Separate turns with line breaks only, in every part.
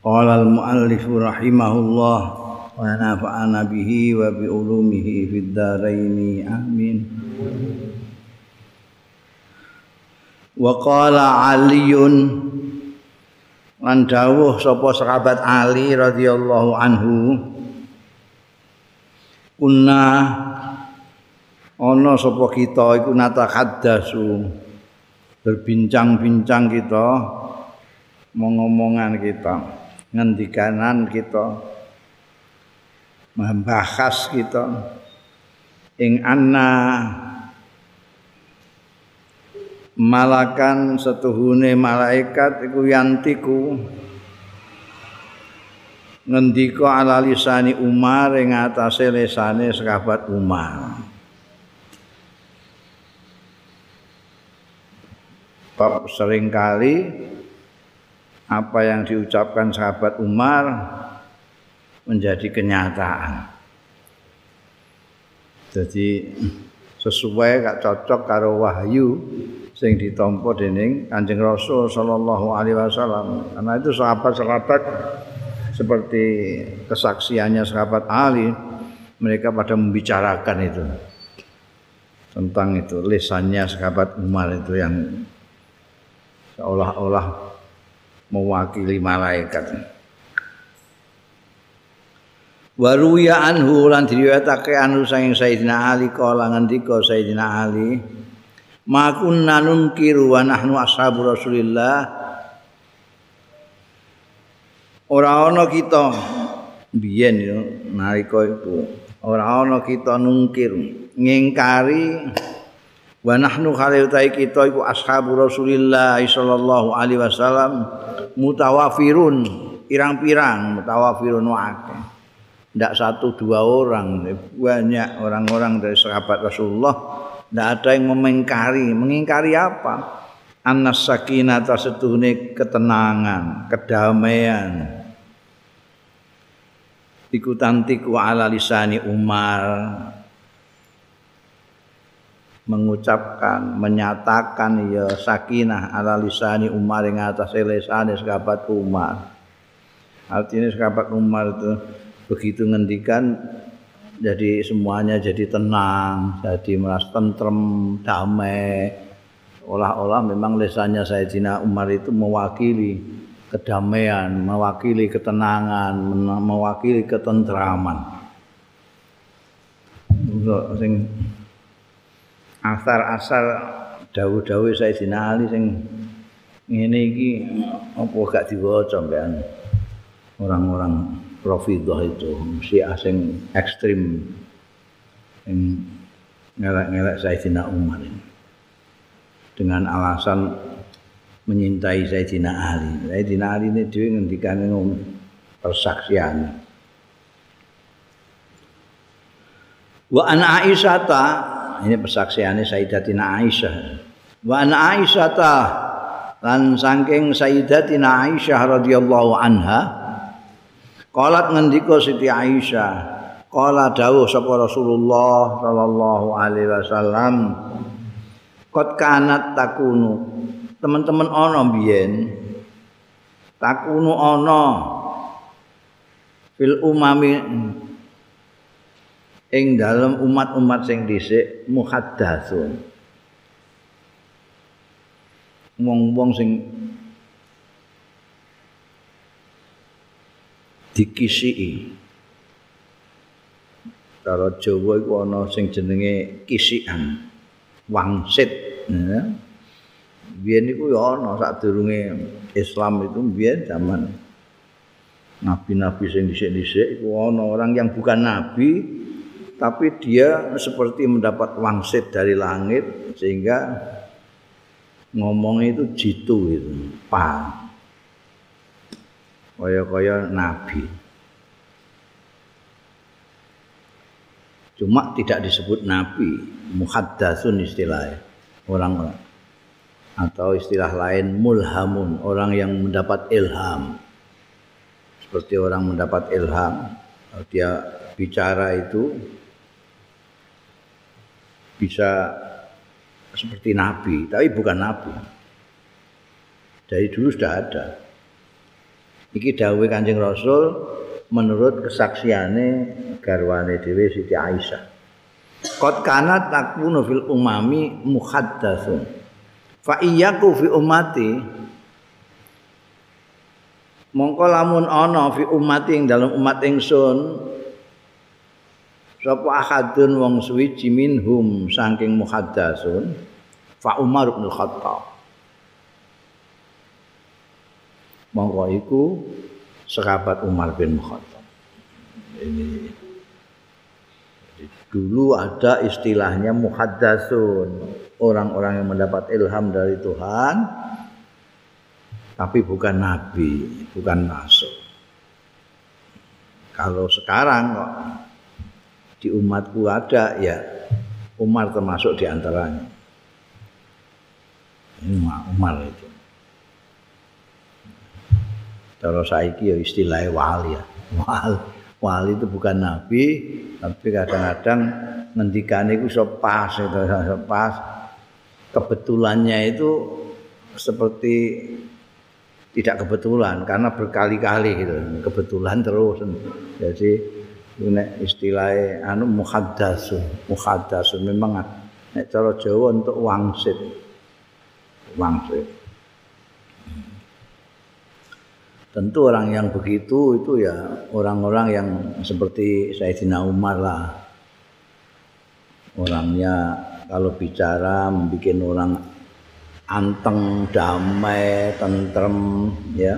Qala al-muallif rahimahullah wa nafa'ana bihi wa bi ulumihi fid dharain amin. Wa qala Aliun lan dawuh sapa sahabat Ali radhiyallahu anhu Kunna ana sapa kita iku natakaddasu berbincang-bincang kita ngomongan kita ngendikanan kita membahas kita. Ing anna malakan setuhune malaikat iku yantiku. Ngendika ala lisani Umar ing atase lisane sahabat Umar. Bab seringkali apa yang diucapkan sahabat Umar menjadi kenyataan. Jadi sesuai gak cocok karo wahyu sing ditampa dening Kanjeng Rasul sallallahu alaihi wasallam. Karena itu sahabat-sahabat seperti kesaksiannya sahabat Ali mereka pada membicarakan itu tentang itu lisannya sahabat Umar itu yang seolah-olah mewakili malaikat. Waruya anhu lan diriwayatake anu saking Sayyidina Ali kala ngendika Sayyidina Ali Ma kunna nunkiru wa nahnu ashabu Rasulillah Ora ana kita biyen yo nalika iku ora ana kita nungkir ngingkari wa nahnu khali kita iku ashabu Rasulillah sallallahu alaihi wasallam mutawafirun pirang-pirang mutawafirun akeh. Ndak satu dua orang banyak orang-orang dari sahabat Rasulullah. Ndak ada yang memengkari mengingkari apa? Anas sakinah tasetuhne ketenangan kedamaian. Ikutantiku ala lisani Umar mengucapkan menyatakan ya sakinah ala lisani Umar ing atas lisane sahabat Umar. Artinya sahabat Umar itu begitu ngendikan jadi semuanya jadi tenang, jadi merasa tentrem, damai. Olah-olah memang lisannya Sayyidina Umar itu mewakili kedamaian, mewakili ketenangan, mewakili ketentraman. Sing asar-asar dawuh-dawuh Sayyidina Ali sing ngene iki apa gak diwaca mbekan orang-orang Rafidah itu si asing ekstrim yang ngelak-ngelak Sayyidina Umar dengan alasan menyintai Sayyidina Ali. Sayyidina Ali ini dia ngendikan persaksian. Wa ana Aisyah ini persaksiannya Sayyidatina Aisyah. Wa ana Aisyah ta lan saking Sayyidatina Aisyah radhiyallahu anha qalat ngendika Siti Aisyah qala dawuh sapa Rasulullah sallallahu alaihi wasallam qad kanat takunu. Teman-teman ana biyen takunu ana fil umami ing dalam umat-umat sing dhisik muhaddatsun wong-wong sing dikisiki cara Jawa iku ana sing jenenge kisikan wangsit ya. biyen iku ya ana sadurunge Islam itu biyen zaman nabi-nabi sing dhisik-dhisik iku ana orang yang bukan nabi tapi dia seperti mendapat wangsit dari langit sehingga ngomong itu jitu gitu, pa. Kaya-kaya nabi. Cuma tidak disebut nabi, muhaddatsun istilahnya. Orang atau istilah lain mulhamun, orang yang mendapat ilham. Seperti orang mendapat ilham, dia bicara itu bisa seperti nabi, tapi bukan nabi. Dari dulu sudah ada. Iki dawuh Kanjeng Rasul menurut kesaksiane garwane dhewe Siti Aisyah. Qad kanat takunu fil umami muhaddatsun. Fa iyyaku fi ummati mongko lamun ana fi ummati ing dalam umat ingsun sapa ahadun wong suwiji minhum saking muhaddatsun fa Umar bin Khattab monggo iku sahabat Umar bin Khattab. Ini dulu ada istilahnya muhaddatsun, orang-orang yang mendapat ilham dari Tuhan tapi bukan nabi, bukan rasul. Kalau sekarang kok di umatku ada ya Umar termasuk di antaranya. Ini Umar itu. Kalau saiki ya istilah wali ya. Wali, wali itu bukan nabi, tapi kadang-kadang ngendikane iku iso pas itu pas. Kebetulannya itu seperti tidak kebetulan karena berkali-kali gitu. Kebetulan terus. Jadi ini istilah anu muhaddasun, muhaddasun memang nek cara Jawa untuk wangsit. Wangsit. Tentu orang yang begitu itu ya orang-orang yang seperti Sayyidina Umar lah. Orangnya kalau bicara membuat orang anteng, damai, tentrem, ya.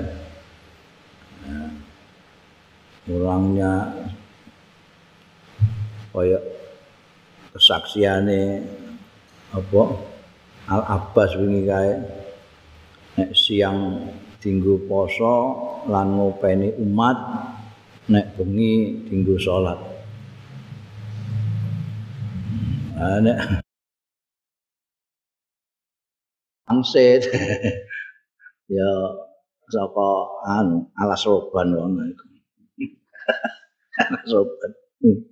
Orangnya kayak kesaksiannya apa Al Abbas wingi kae siang dinggo poso lan ngopeni umat nek bengi dinggo salat. Nah, nek angset ya saka anu alas roban ngono iku. alas roban. Sabah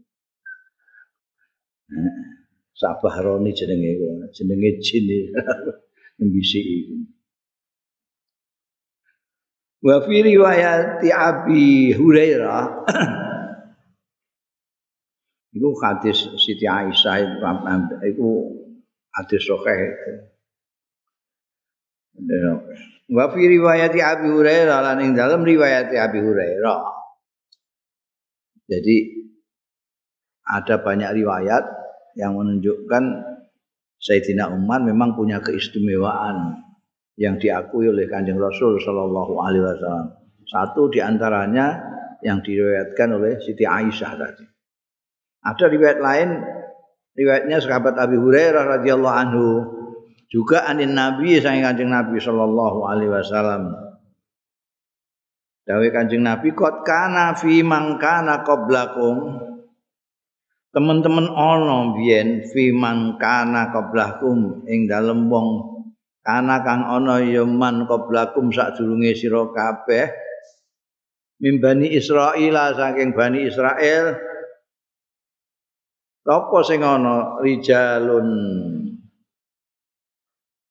roni jenenge jenenge jin mbisi iku. Wa fi riwayat Abi Hurairah Iku hadis Siti Aisyah itu hadis sahih itu. Wa fi riwayat Abi Hurairah lan ing dalam riwayat Abi Hurairah. Jadi ada banyak riwayat yang menunjukkan Sayyidina Umar memang punya keistimewaan yang diakui oleh Kanjeng Rasul Shallallahu Alaihi Wasallam. Satu di antaranya yang diriwayatkan oleh Siti Aisyah tadi. Ada riwayat lain, riwayatnya sahabat Abi Hurairah radhiyallahu anhu juga anin Nabi sang Kanjeng Nabi Shallallahu Alaihi Wasallam. Dawe Kanjeng Nabi kot kana fi mangkana qablakum teman-teman ono biyen fi mangkana qablakum ing dalem wong kana kang ana ya man qablakum sadurunge sira kabeh. Mimbani Israil saking Bani Israel apa sing ana rijalun.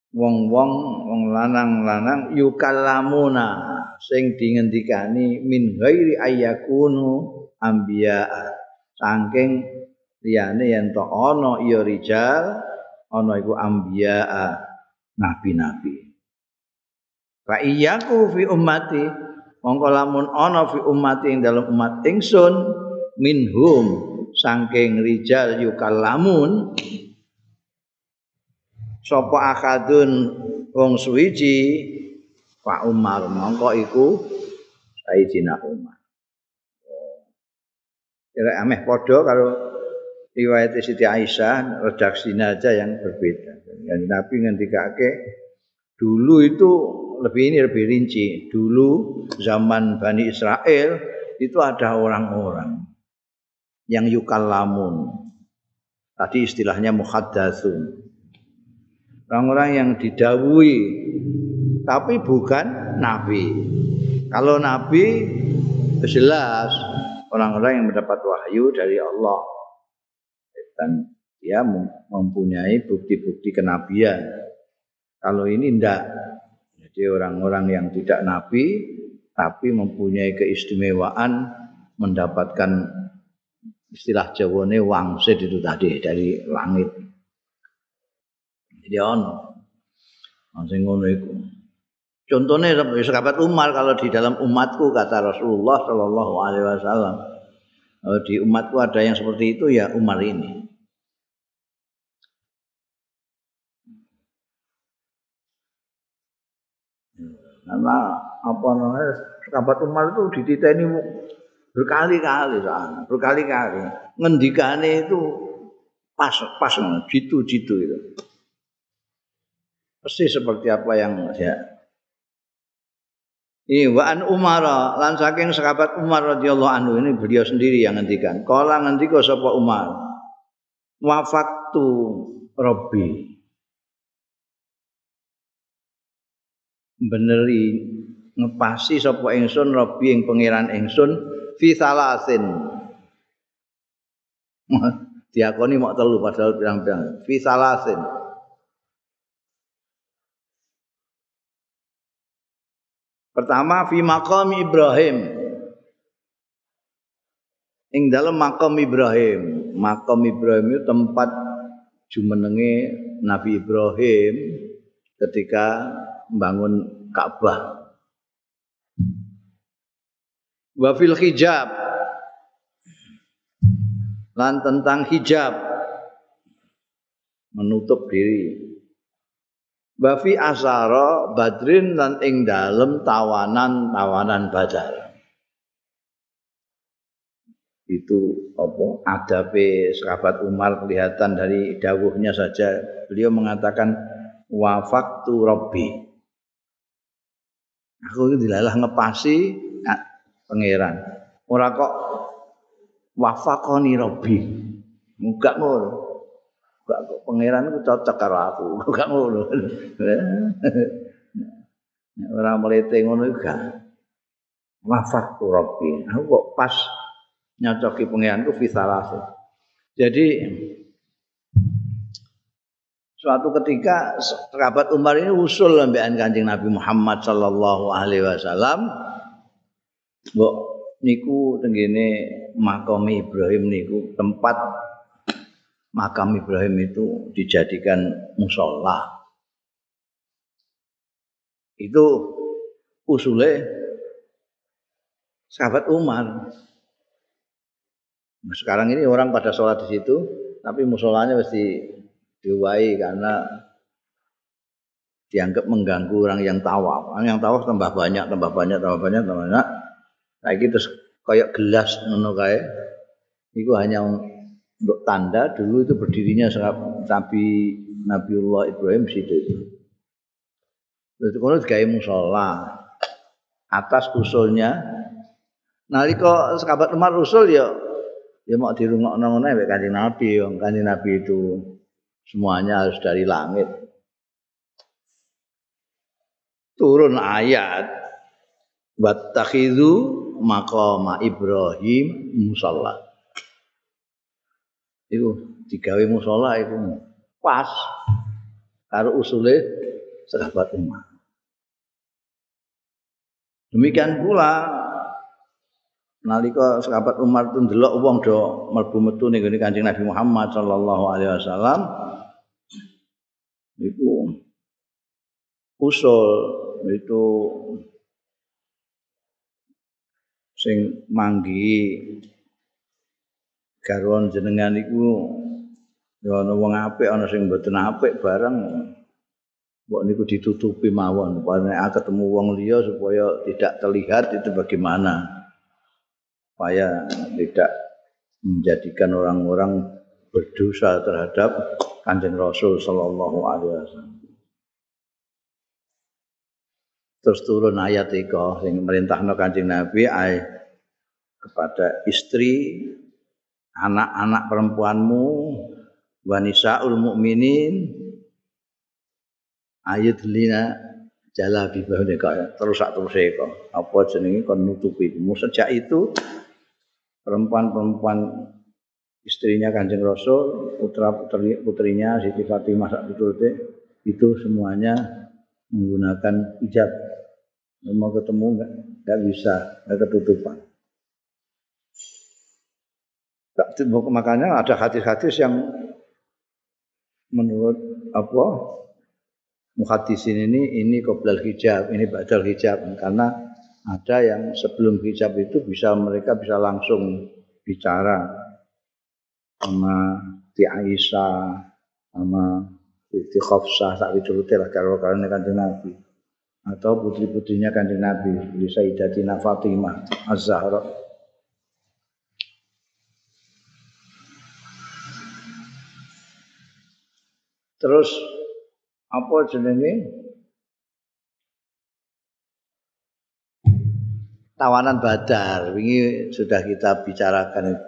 Wong-wong wong lanang-lanang yukallamuna sing dingendikani min ghairi ayyakunu anbiya saking liyane yen to ana ya rijal ana iku anbiya nabi-nabi. Fa iyyaku fi ummati mongko lamun ana fi ummati ing dalam umat ingsun minhum saking rijal yukallamun sapa akadun wong suwiji Pak Umar mongko iku Sayyidina Umar. Kira ameh padha kalau riwayat Siti Aisyah redaksinya aja yang berbeda. Dan Nabi ngendikake dulu itu lebih ini lebih rinci. Dulu zaman Bani Israel itu ada orang-orang yang yukallamun. Tadi istilahnya muhaddatsun. Orang-orang yang didawui tapi bukan nabi. Kalau nabi jelas orang-orang yang mendapat wahyu dari Allah dan dia mempunyai bukti-bukti kenabian. Kalau ini tidak, jadi orang-orang yang tidak nabi tapi mempunyai keistimewaan mendapatkan istilah Jawane wangsit itu tadi dari langit. Jadi ono. Sing ngono iku. Contohnya sahabat Umar kalau di dalam umatku kata Rasulullah Shallallahu Alaihi Wasallam. Di umatku ada yang seperti itu ya Umar ini. Karena apa namanya sahabat Umar itu dititeni berkali-kali sana, berkali-kali. Ngendikane itu pas pas jitu-jitu itu. Pasti seperti apa yang ya. Ini wa an Umar lan saking sahabat Umar radhiyallahu anhu ini beliau sendiri yang ngendikan. Kala ngendika sapa Umar. Wafaktu Robbi. Beneri ngepasi sapa ingsun Robbi ing pangeran ingsun fi salasin. Diakoni mok telu padahal pirang-pirang. Fi salasin. Pertama fi maqam Ibrahim. Ing dalam makam Ibrahim. Makam Ibrahim itu tempat jumenenge Nabi Ibrahim ketika membangun Ka'bah. wa fil hijab. Lan tentang hijab. Menutup diri. Wa fi asara badrin lan ing dalem tawanan-tawanan badar. Itu apa? Adabe sahabat Umar kelihatan dari dawuhnya saja. Beliau mengatakan wafaktu robbi aku dilalah ngepasi pangeran. Ora kok wafaqani rabbi. Enggak ngono. Enggak kok pangeran itu cocok karo aku. Enggak ngono. Ora melete ngono juga. Wafaqtu rabbi. Aku kok pas nyocoki pangeran ku fisalase. Jadi suatu ketika sahabat Umar ini usul lambean Kanjeng Nabi Muhammad sallallahu alaihi wasallam Mbok niku tenggene makam Ibrahim niku tempat makam Ibrahim itu dijadikan musola. Itu usulnya sahabat Umar. Nah, sekarang ini orang pada sholat di situ, tapi musolanya mesti diwai karena dianggap mengganggu orang yang tawaf. Orang yang tawaf tambah banyak, tambah banyak, tambah banyak, tambah banyak. Saiki terus kayak gelas ngono kae. Iku hanya untuk tanda dulu itu berdirinya Nabi Nabiullah Ibrahim situ itu. Terus kono digawe musala. Atas usulnya nalika sahabat Umar usul ya ya mau dirungokno ngono mek Kanjeng Nabi, Kanjeng Nabi itu semuanya harus dari langit. Turun ayat wattakhidhu maqama Ibrahim musalla. Iku digawe musalla iku pas karo usule sahabat Umar. Demikian pula nalika sahabat Umar itu ndelok wong do mlebu metu ning Kanjeng Nabi Muhammad sallallahu alaihi wasallam itu usul itu sing manggi garwan jenengan iku ya ana wong apik ana sing mboten apik bareng. Mbok niku ditutupi mawon nek ketemu wong liya supaya tidak terlihat itu bagaimana. Supaya tidak menjadikan orang-orang berdosa terhadap Kanjeng Rasul sallallahu alaihi wasallam. Terus turun ayat itu yang merintahno Kanjeng Nabi ay, kepada istri anak-anak perempuanmu wa nisaul mukminin ayat lina jala bibahune kaya. Terus sak terus kok apa jenenge kon nutupi? Sejak itu perempuan-perempuan istrinya Kanjeng Rasul putra putri putrinya Siti Fatimah sak itu semuanya menggunakan hijab. Mau ketemu nggak nggak bisa nggak ketutupan. Makanya ada hadis-hadis yang menurut apa muhadisin ini ini qoblal hijab ini badal hijab. Karena ada yang sebelum hijab itu bisa mereka bisa langsung bicara sama di Aisyah sama di Khafsah tak dicuruti lah kalau karena kanjeng Nabi. Atau putri-putrinya kanjeng Nabi seperti Sayyidatina Fatimah Az-Zahra. Terus apa jenenge? Tawanan badar ini sudah kita bicarakan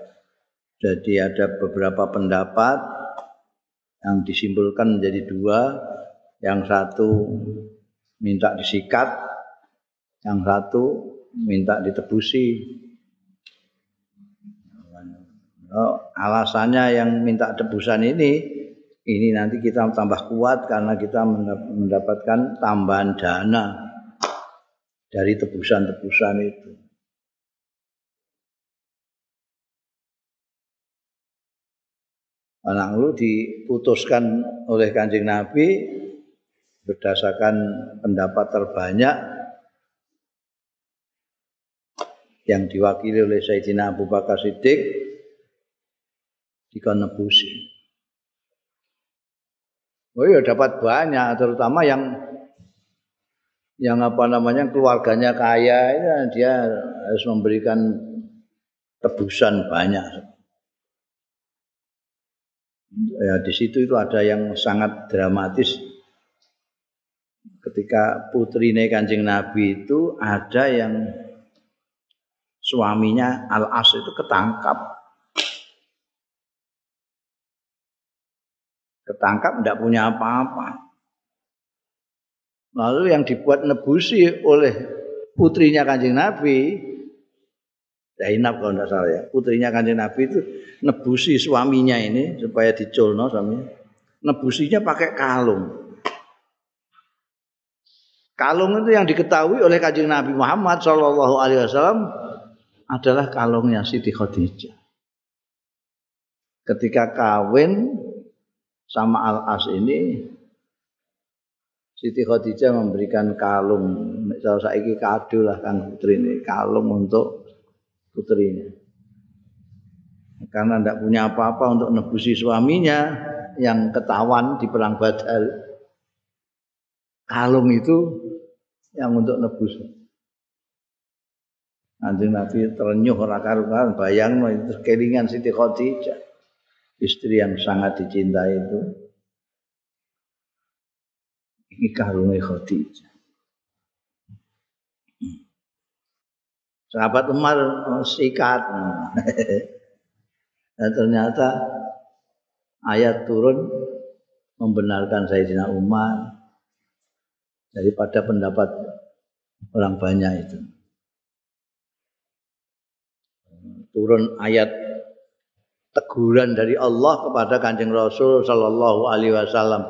jadi ada beberapa pendapat yang disimpulkan menjadi dua yang satu minta disikat yang satu minta ditebusi oh, alasannya yang minta tebusan ini ini nanti kita tambah kuat karena kita mendapatkan tambahan dana dari tebusan-tebusan itu. Anak lu diputuskan oleh kanjeng Nabi berdasarkan pendapat terbanyak yang diwakili oleh Sayyidina Abu Bakar Siddiq dikon nebusi. Oh iya dapat banyak, terutama yang yang apa namanya keluarganya kaya itu dia harus memberikan tebusan banyak. Ya di situ itu ada yang sangat dramatis ketika putri Kanjeng Nabi itu ada yang suaminya Al As itu ketangkap ketangkap tidak punya apa-apa. Lalu yang dibuat nebusi oleh putrinya kanjeng Nabi, Zainab kalau tidak salah ya, putrinya kanjeng Nabi itu nebusi suaminya ini supaya diculno suaminya. Nebusinya pakai kalung. Kalung itu yang diketahui oleh kanjeng Nabi Muhammad Shallallahu Alaihi Wasallam adalah kalungnya Siti Khadijah. Ketika kawin sama Al-As ini Siti Khadijah memberikan kalung misal saiki kado lah kan putri ini kalung untuk putrinya. Karena tidak punya apa-apa untuk nebusi suaminya yang ketahuan di perang Badar. Kalung itu yang untuk nebus. Nanti Nabi terenyuh ora karuan bayang itu kelingan Siti Khadijah istri yang sangat dicintai itu. Ini kalungnya Khadijah. Sahabat Umar oh, sikat. Dan ternyata ayat turun membenarkan Sayyidina Umar daripada pendapat orang banyak itu. Turun ayat teguran dari Allah kepada Kanjeng Rasul sallallahu alaihi wasallam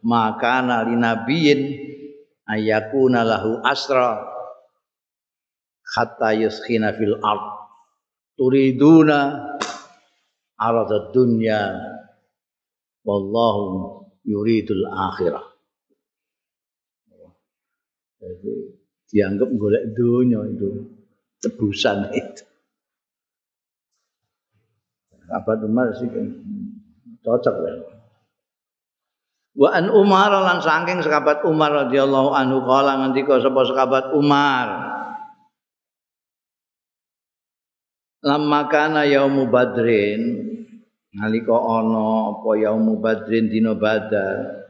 maka nali nabiyin ayakuna lahu asra hatta yuskhina fil ard. Turiduna arad dunya. Wallahu yuridul akhirah. Jadi dianggap golek dunia itu. Tebusan itu. Sahabat Umar sih kan. Cocok ya. Wa an Umar lan saking sahabat Umar radhiyallahu anhu kala ngendika sapa sahabat Umar. Lamma kana yaumu badrin nalika ana apa yaumu badrin dina badar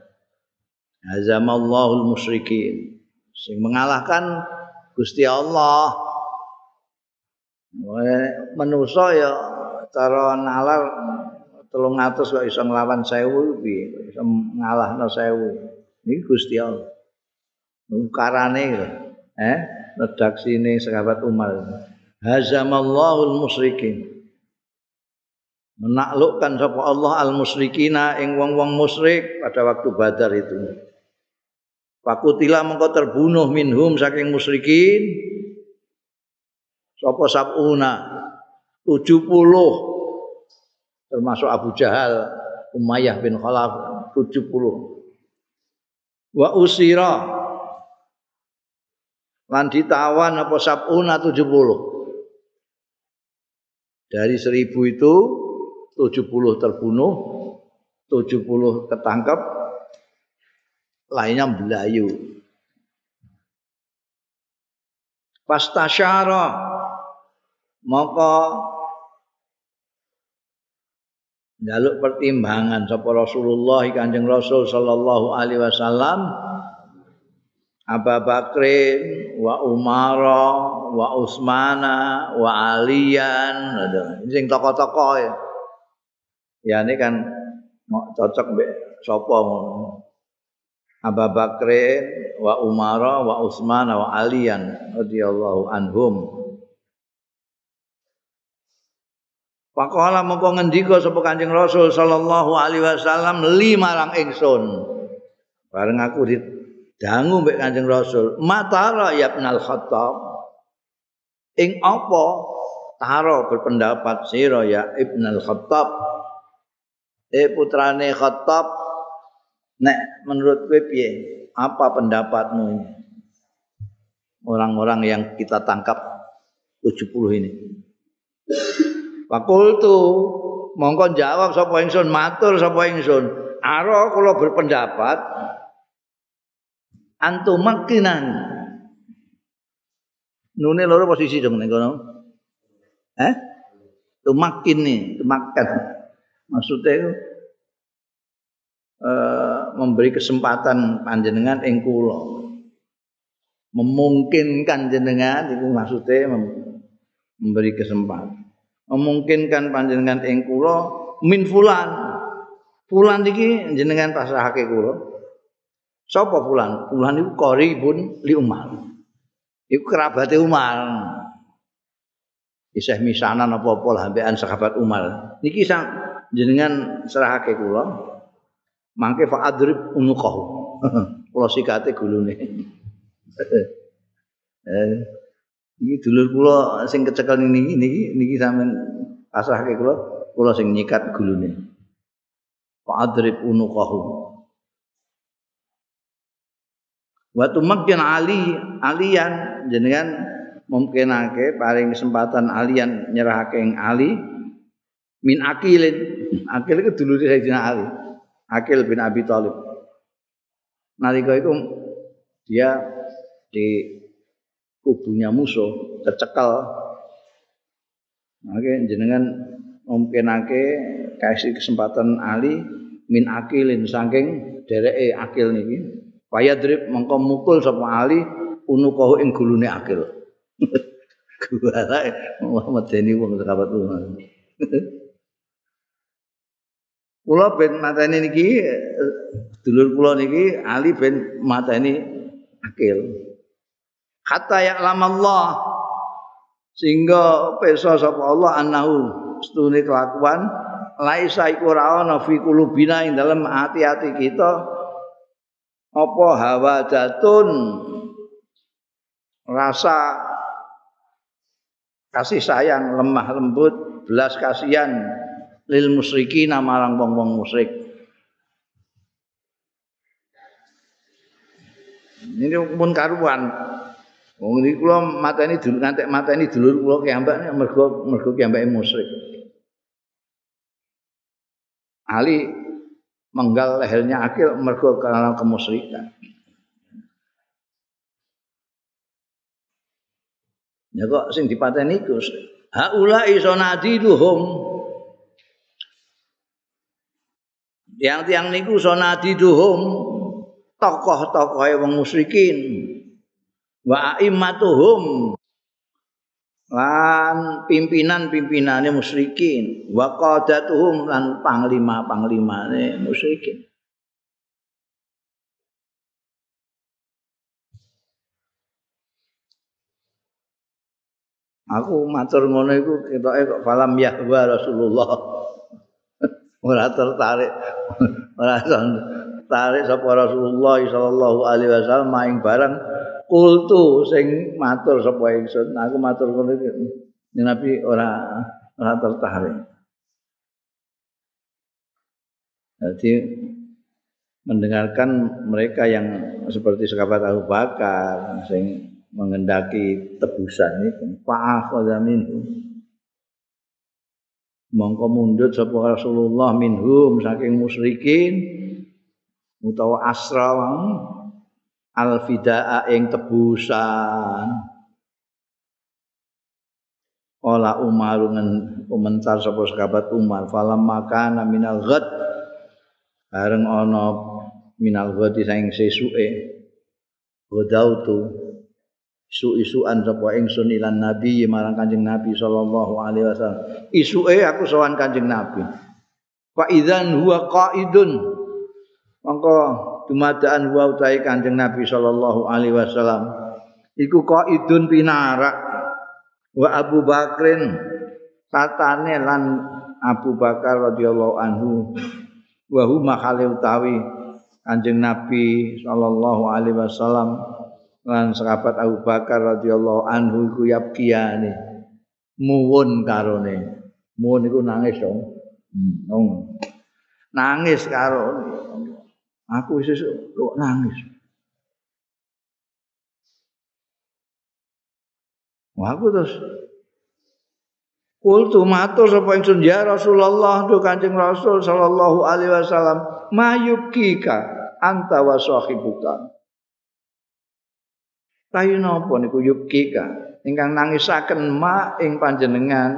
azamallahu musyrikin sing mengalahkan Gusti Allah manusa ya cara nalar 300 kok iso nglawan 1000 piye? Iso ngalahno 1000. Niki Gusti Allah. Ukarane eh redaksine sahabat Umar. Hazamallahul musyrikin. Menaklukkan sapa Allah al musyrikina ing wong-wong musyrik pada waktu Badar itu. Fakutila mengko terbunuh minhum saking musyrikin sapa sabuna 70 termasuk Abu Jahal, Umayyah bin Khalaf 70. Wa usira lan ditawan apa sabuna 70. Dari seribu itu 70 terbunuh, 70 ketangkep, lainnya belayu. Pastasyara maka jaluk pertimbangan sapa Rasulullah Kanjeng Rasul sallallahu alaihi wasallam Abu Bakrin wa Umar wa Utsmana wa Alian ini sing tokoh-tokoh ya. Ya ini kan cocok mbek sapa Abu Bakrin wa Umar wa Utsmana wa Alian radhiyallahu anhum. Pakola mongko ngendika sapa Kanjeng Rasul sallallahu alaihi wasallam lima lang ingsun. Bareng aku didangu mbek Kanjeng Rasul, "Matara ya Ibnul Khattab?" Ing apa taro berpendapat sira ya Ibnul Khattab? Eh putrane Khattab nek menurut kowe piye? Apa pendapatmu? Orang-orang yang kita tangkap 70 ini. Fakultu mongko jawab sapa ingsun matur sapa ingsun ara kula berpendapat antum makinan. Nune loro posisi dong ning kono. Eh? Tumakin nih tumakan maksudnya itu eh, memberi kesempatan panjenengan ing kula. Memungkinkan jenengan itu maksudnya memberi kesempatan. Memungkinkan panjenengan ing kula min fulan. Fulan iki jenengan pasrahake kula. Sapa fulan? Fulan iku qaribun li Umar. Iku kerabate Umar. Isih misanan apa-apa lah ambekan sahabat Umar. Niki sang jenengan serahake kula. Mangke fa adrib unuqahu. kula sikate gulune. eh iki dulur kula sing kecekel niki niki niki sampean pasrahke kula kula sing nyikat gulune fa adrib unuqahu wa tumakkin ali alian jenengan mungkinake paling kesempatan alian nyerahake ing ali min akilin. Akil itu dulure Sayyidina Ali akil bin Abi Thalib. Nalika itu dia di kubunya musuh kecekal Oke, jenengan mungkinake kasih kesempatan Ali min akilin saking dereke akil niki. Fayadrib mengko mukul sapa Ali unukahu ing gulune akil. Kuwara Muhammad Deni wong sahabat Umar. Kula ben mateni niki dulur kula niki Ali ben mateni akil. hatta ya'lamallah sehingga pesa sapa Allah annahu stune kelakuan laisa iku ora ana fi kulubina ing dalem ati-ati kita apa hawa jatun? Rasa kasih sayang lemah lembut belas kasihan lil musyrikin marang wong-wong musyrik. Ini pun karuan. Wong iki kula mateni dulur ngantek mateni dulur kula kiambak mergo mergo kiambake musyrik. Ali menggal lehernya akil mergo karena kemusyrikan. Ya kok sing dipateni iku haula iso nadiduhum yang tiang niku sonadiduhum. Tokoh-tokoh wong musyrikin. Wa a'immatuhum lan pimpinan-pimpinane musyrikin wa qadatuhum lan panglima-panglimane musyrikin Aku matur ngono iku ketoke kok falam yahwa Rasulullah. ora tertarik. ora tertarik sapa Rasulullah sallallahu alaihi wasallam maing barang kultu sing matur sapa ingsun. Aku matur ngono iki. Nabi ora ora tertarik. Jadi mendengarkan mereka yang seperti sahabat Abu Bakar sing mengendaki tebusan itu fa'akhadha minhu mongko mundut sapa Rasulullah minhum saking musyrikin utawa asra al fidaa ing tebusan. Ola Umar komentar sapa sahabat Umar falam makana minal ghad. Bareng ana minal ghad sing sesuke. Godautu isu-isuan sapa ingsun ilan nabi marang kanjeng nabi sallallahu alaihi wasallam. Isuke aku sowan kanjeng nabi. Fa idzan huwa qaidun. Mongko dumadaan huwa utahe kanjeng nabi sallallahu alaihi wasallam. Iku qaidun pinarak. Wa Abu Bakrin tatane lan Abu Bakar radhiyallahu anhu. Wa huma utawi kanjeng nabi sallallahu alaihi wasallam. Lan sahabat Abu Bakar radhiyallahu anhu iku yabkiyane. Muwun karone. Muwun iku nangis dong. Hmm. nangis karo aku wis kok nangis. Wah, aku terus Kultu matur sapa ingsun ya Rasulullah do Kanjeng Rasul sallallahu alaihi wasallam mayukika anta wa sahibuka? Tayu napa niku yukika ingkang nangisaken ma ing panjenengan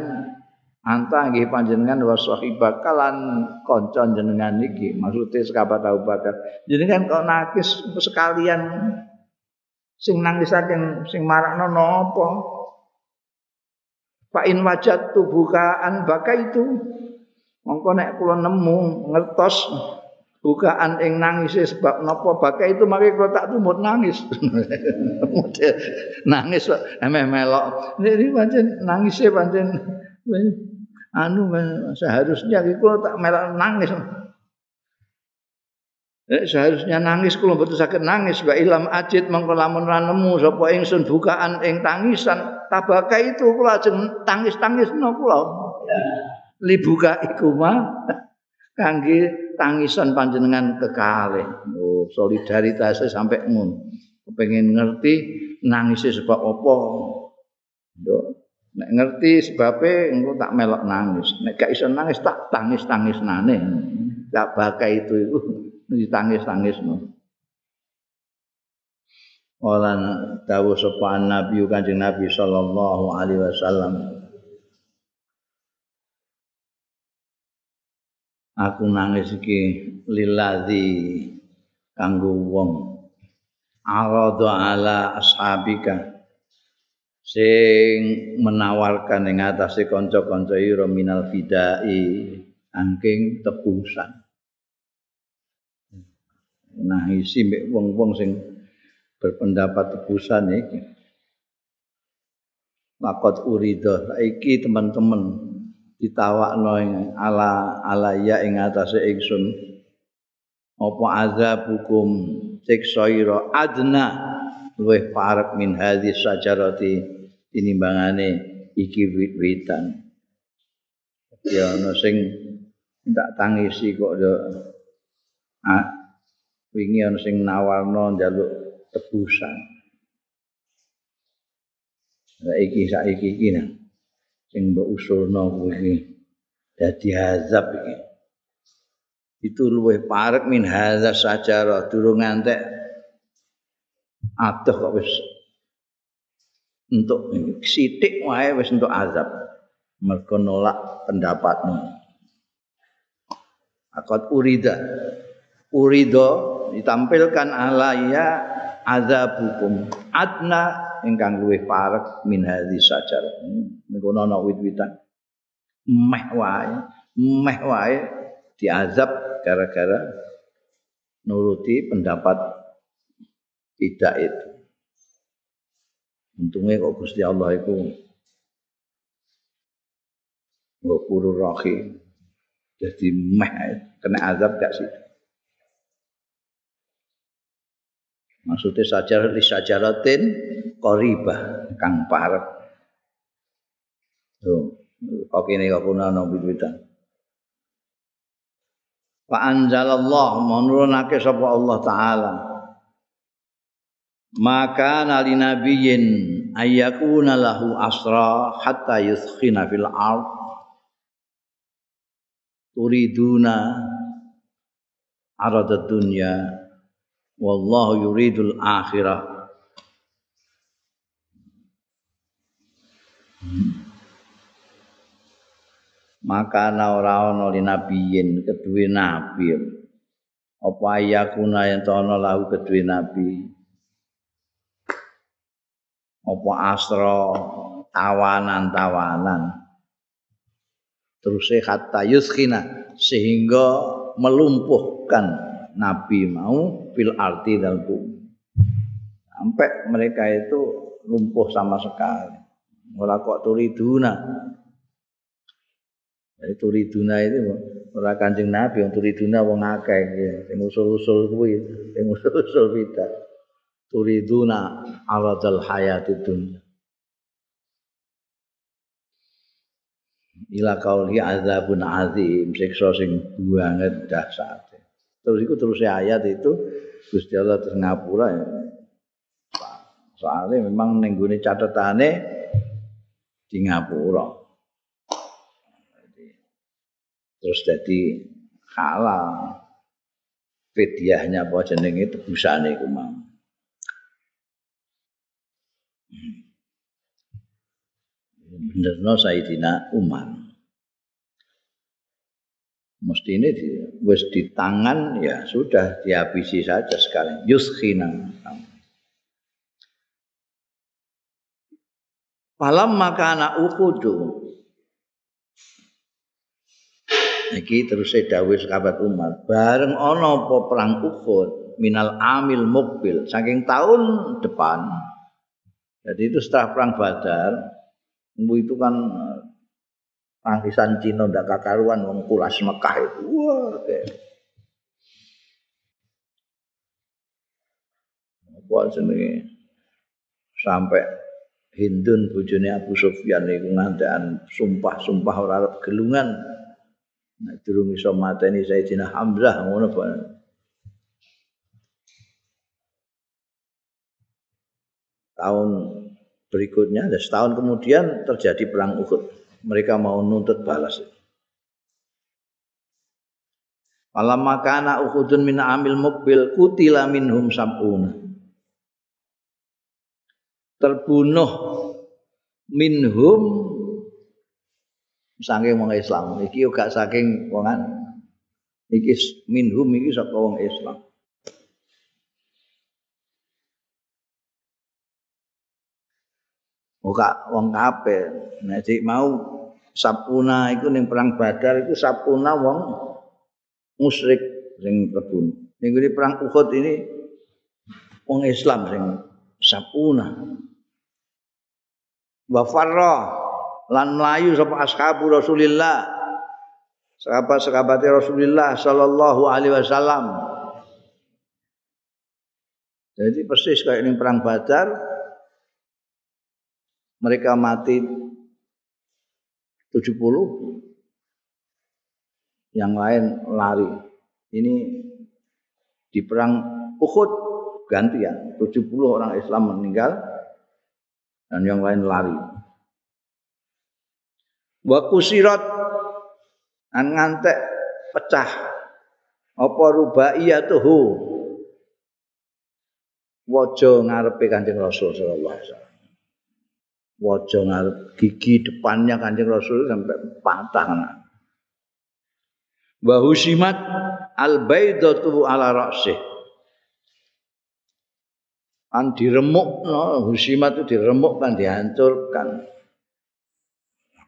anta nggih panjenengan wa sahibah kalan kanca jenengan iki. Maksude sekabat Abu Bakar. Jenengan kok nangis sekalian. Sing nangisaken sing marakno napa? Fa in wajat tubukaan baka itu mongko nek kula nemu ngertos bukaan ing nangis sebab napa bakai itu mari kalau tak tumut nangis. Nangis emeh melok. Ini pancen nangis e pancen anu seharusnya kalau tak melok nangis Eh, seharusnya nangis kalau betul sakit nangis wa ilam ajid mengko lamun ra nemu sapa ingsun bukaan ing tangisan tabaka itu kula ajeng tangis-tangis no kula libuka iku mah kangge tangisan panjenengan kekalih. Oh, solidaritas sampai ngono. Kepengen ngerti nangisnya sebab apa. Yo, nek ngerti sebabnya engko tak melok nangis. Nek gak iso nangis tak tangis-tangis nane. Tak bakai itu itu ditangis-tangis no. Walan dawu sopan Nabi Kanjeng Nabi sallallahu alaihi wasallam aku nangis iki liladzi kanggo wong arada ala ashabika sing menawarkan ing atase kanca-kanca ira minal fidai angking tebusan. Nah isi mbek wong-wong sing berpendapat tebusan iki. Makot urido, iki teman-teman ditawakno ing ala alaya ing atase ingsun. Apa azabukum siksa ira adna luwih parek min hadhi sajarati tinimbangane iki wit-witan. Ya ana sing tak tangisi kok yo ah, wingi ana sing nawarno njaluk tebusan. Saiki saiki iki nah sing mbok usulno kuwi dadi azab iki. Itu luwih parek min hadza sajarah. Durung ngantek adoh kok wis untuk sithik wae wis untuk azab mergo nolak pendapatmu akad urida urido ditampilkan alaya azabukum adna ingkang luwih parek min hadhi sajar. Niku ana wit-witan. Meh wae, meh wae diazab gara-gara nuruti pendapat tidak itu. Untungnya kok Gusti Allah itu Ghafurur Rahim. Jadi meh kena azab gak sih? Maksudnya sajar li sajaratin koribah kang parek. Tuh, kok ini kok kuna nabi witan. Fa anzalallah menurunake sapa Allah taala. Maka nali nabiyin ayyakuna lahu asra hatta yuskhina fil ard. Turiduna arad dunya wallahu yuridul akhirah. Maka ana ora ana li nabiyin nabi. Apa ayakuna yen ana lahu kedue nabi apa asra tawanan-tawanan terus hatta yuskina sehingga melumpuhkan nabi mau fil arti dan bumi. Sampai mereka itu lumpuh sama sekali. Ora kok turiduna. Jadi turiduna itu ora Kanjeng Nabi yang turiduna wong akeh ya. Sing usul-usul kuwi, sing usul-usul. Turiduna aradal hayati dunya. Ila kauli azabun azim siksa sing banget dahsyat. Terus itu terus ayat itu Gusti Allah terus ngapura ya. Soalnya memang nengguni catatannya di ngapura. Terus jadi halal. Fidyahnya apa jeneng itu busane iku mau. Benerno Sayyidina Umar. mesti ini di, wis di tangan ya sudah dihabisi saja sekali yuskhina Falam maka anak ukudu Iki terus dawuh sahabat Umar, bareng ana apa perang Uhud minal amil mukbil saking tahun depan. Jadi itu setelah perang Badar, itu kan Tangisan Cina ndak kakaruan wong kulas Mekah itu. Wah, Apa jenenge? Sampai Hindun bojone Abu Sufyan iku ngantekan sumpah-sumpah ora arep gelungan. Nek durung iso mateni Sayyidina Hamzah ngono. Tahun berikutnya, setahun kemudian terjadi perang Uhud. mereka mau nuntut balas. Malam makana ukhudun min amil mukbil kutila minhum sabuna. Terbunuh minhum saking wong Islam. Iki juga saking wongan iki minhum iki saka wong Islam. Muka wong kafir. Nek mau Sapuna iku ning perang Badar iku Sapuna wong musyrik sing terbunuh. Ning perang Uhud ini wong Islam sing Sapuna. Wa farra lan mlayu sapa ashabu Rasulillah. Sahabat-sahabat Rasulullah sallallahu alaihi wasallam. Jadi persis kayak ini perang Badar mereka mati 70 yang lain lari. Ini di perang Uhud gantian 70 orang Islam meninggal dan yang lain lari. Wa kusirat an ngantek pecah apa rubaiyatuhu wajah ngarepe Kanjeng Rasul sallallahu alaihi wasallam. Wajah ngarep gigi depannya kanjeng Rasul sampai patah wa husimat al baidatu ala ra'si kan diremuk no, Hushima itu diremuk kan dihancurkan.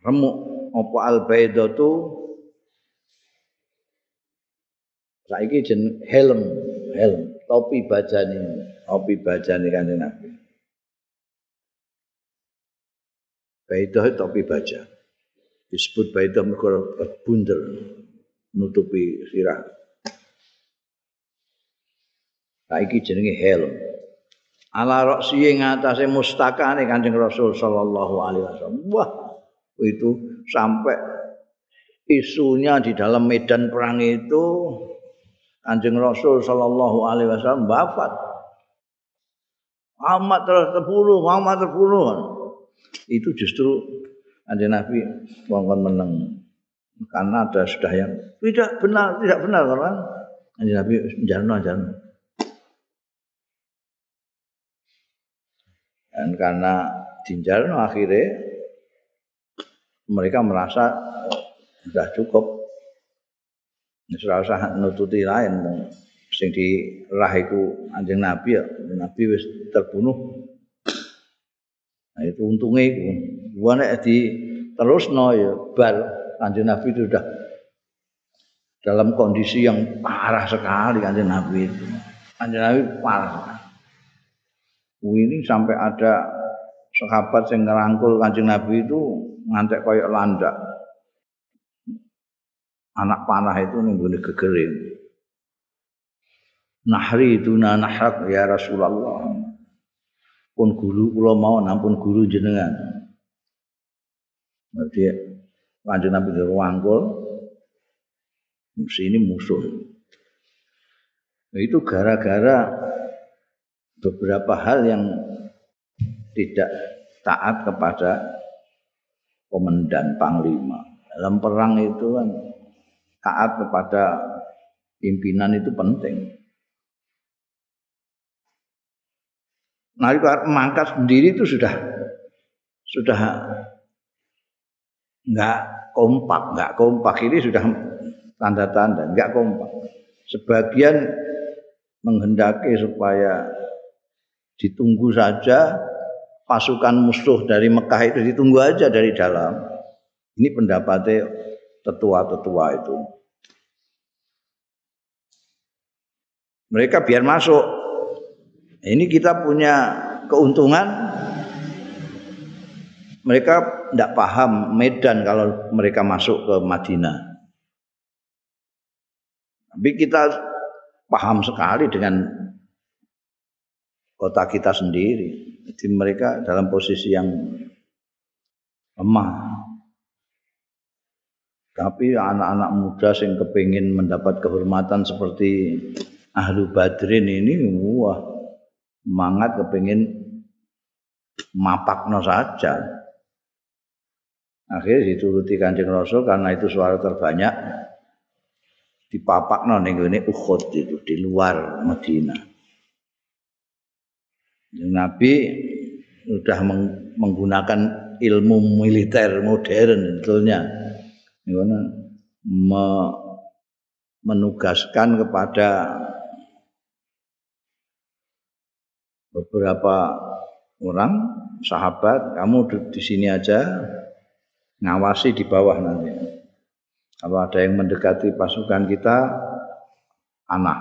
Remuk apa al baidatu saiki jen helm helm topi bajane topi bajane kanjeng Nabi Baidah topi baja. Disebut baidah mergo bundel nutupi sirah. Saiki jenenge helm. ala roksi ing atase mustakane Kanjeng Rasul sallallahu alaihi wasallam. Wah, itu sampai isunya di dalam medan perang itu Kanjeng Rasul sallallahu alaihi wasallam wafat. Muhammad terus terbunuh, Muhammad terbunuh. Itu justru Kanjeng Nabi ngomong menang karena ada sudah yang tidak benar, tidak benar kan? Kanjeng Nabi jarno jarno. Dan karena Dinjarno akhirnya mereka merasa sudah cukup. Sudah usah nututi lain. Sing dirah iku anjing Nabi ya. Nabi wis terbunuh. Nah itu untungnya itu. Buana di terus no ya bal anjing Nabi itu sudah dalam kondisi yang parah sekali kanjeng Nabi itu. Kanjeng Nabi parah. ini sampai ada sahabat yang ngerangkul kancing Nabi itu ngantek koyok landak. Anak panah itu nunggu gegering. Nahri itu nahrak ya Rasulullah. Pun guru kula mau nampun guru jenengan. Berarti kanjeng Nabi dirangkul ini musuh. Nah, itu gara-gara beberapa hal yang tidak taat kepada komandan panglima. Dalam perang itu kan taat kepada pimpinan itu penting. Nah, mangkat sendiri itu sudah sudah nggak kompak, nggak kompak ini sudah tanda-tanda nggak kompak. Sebagian menghendaki supaya ditunggu saja pasukan musuh dari Mekah itu ditunggu aja dari dalam. Ini pendapatnya tetua-tetua itu. Mereka biar masuk. Ini kita punya keuntungan. Mereka tidak paham Medan kalau mereka masuk ke Madinah. Tapi kita paham sekali dengan kota kita sendiri. Jadi mereka dalam posisi yang lemah. Tapi anak-anak muda yang kepingin mendapat kehormatan seperti ahlu badrin ini, wah, semangat kepingin mapakno saja. Akhirnya dituruti kancing Rasul karena itu suara terbanyak dipapakno ning ini Uhud itu di luar Madinah. Nabi sudah menggunakan ilmu militer modern tentunya me menugaskan kepada beberapa orang sahabat kamu di sini aja ngawasi di bawah nanti kalau ada yang mendekati pasukan kita anak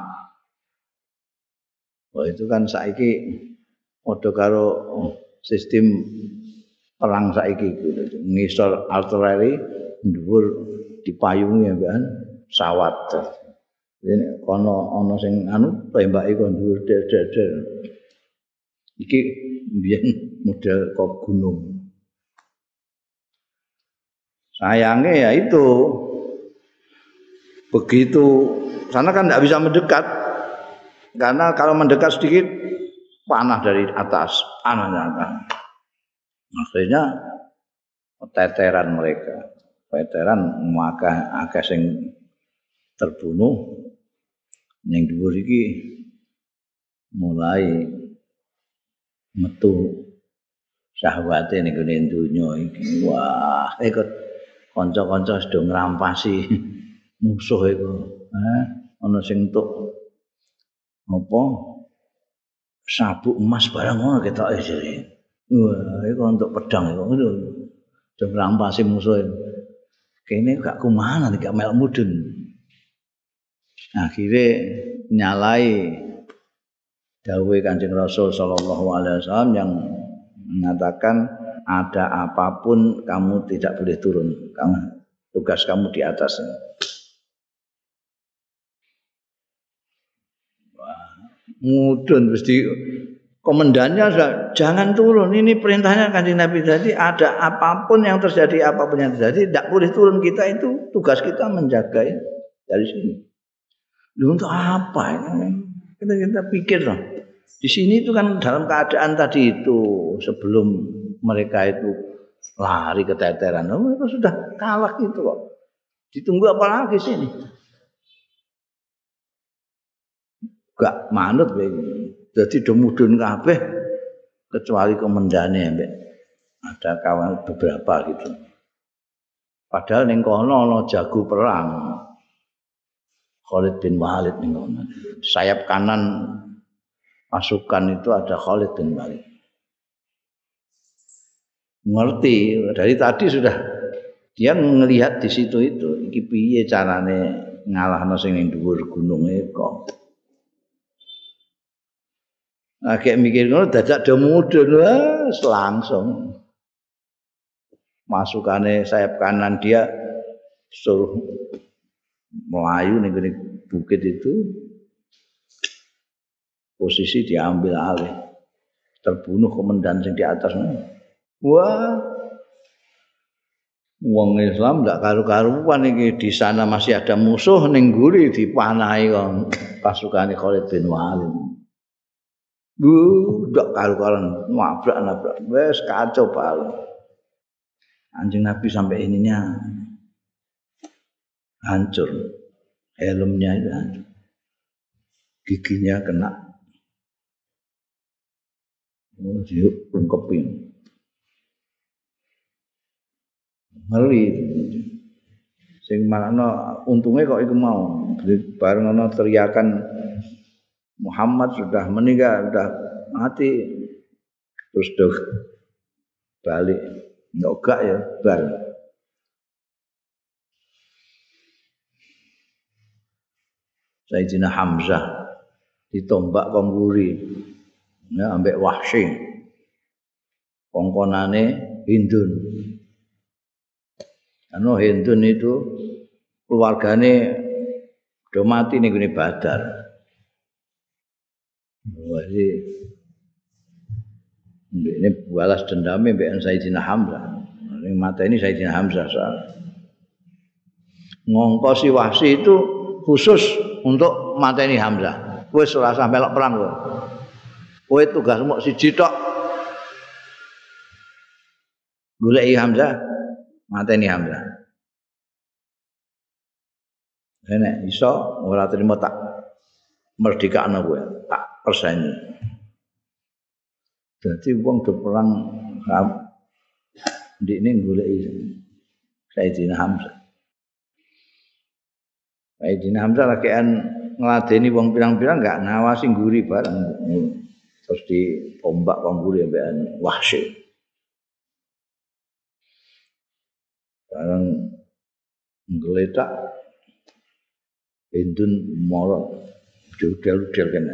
oh itu kan saiki padha karo sistem perang saiki gitu. Ngisor artileri dhuwur dipayungi kan sawat. Ini kono ana sing anu tembake kok dhuwur der Iki biyen model kok gunung. Sayangnya ya itu. Begitu. Sana kan tidak bisa mendekat. Karena kalau mendekat sedikit panah dari atas, anaknya Akhirnya teteran mereka, teteran maka akeh sing terbunuh. Ning dhuwur iki mulai metu syahwate ning gone donya iki. Wah, ikut kanca-kanca sedang ngrampasi musuh iku. Eh, ana sing entuk apa sabuk emas barang ngono ketok jare. Wah, itu untuk pedang itu. Itu udah merampasi musuh itu. Kayaknya gak kumana gak melak mudun. Akhirnya nyalai Dawe Kanjeng Rasul sallallahu alaihi wasallam yang mengatakan ada apa pun kamu tidak boleh turun. Kamu tugas kamu di atas. Mudun mesti komandannya sudah jangan turun ini perintahnya kanjeng Nabi tadi ada apa pun yang terjadi apa pun yang terjadi tidak boleh turun kita itu tugas kita menjaga ya, dari sini. Lu untuk apa ini? Kita kita pikir loh. Di sini itu kan dalam keadaan tadi itu sebelum mereka itu lari ke teteran, oh, mereka sudah kalah gitu kok. Ditunggu apa lagi sini? Gak manut begini. Jadi demudun kabeh kecuali komandane mbek ada kawan beberapa gitu. Padahal ning kono ana jago perang. Khalid bin Walid ning kono. Sayap kanan pasukan itu ada Khalid bin Walid. Ngerti dari tadi sudah dia melihat di situ itu iki piye carane ngalahno sing ning dhuwur gunung kok. Agak mikir ngono dadak do mudun wes langsung. Masukane sayap kanan dia suruh melayu nih bukit itu posisi diambil alih. Terbunuh komandan yang di atas wah. Wong Islam ndak karu-karuan iki. Di sana masih ada musuh ning guri dipanahi kon pasukane Khalid bin Walid. Bu, ndak karu-karuan. Nabrak-nabrak. Wes kacau pal anjing Nabi sampai ininya. Hancur. Helmnya itu hancur. Giginya kena Oh, diuk ungkepin. Ngeri. Sing makna untungnya kok iku mau. Bareng ana teriakan Muhammad sudah meninggal, sudah mati. Terus dok balik. Enggak ya, bar. Sayyidina Hamzah ditombak kongguri ya ambek wahsi kongkonane Hindun. Anu Hindun itu keluargane do mati ning gone Badar. Jadi ini balas dendamnya mbak Sayyidina Hamzah. Ini mata ini Sayyidina Hamzah soal ngongkosi wahsi itu khusus untuk mata ini Hamzah. Gue serasa melok perang gue Kowe tugas mok siji tok. Goleki Hamzah, mateni Hamzah. Nek iso ora terima tak merdekakno kowe, tak perseni. Jadi wong do perang ndikne goleki Sayyidina Hamzah. Sayyidina Hamzah lakian ngladeni wong pirang-pirang enggak nawasi ngguri bareng. Terus di ombak pambuli sampean wahsy. Barang nggeletak Hindun moro judel-judel kan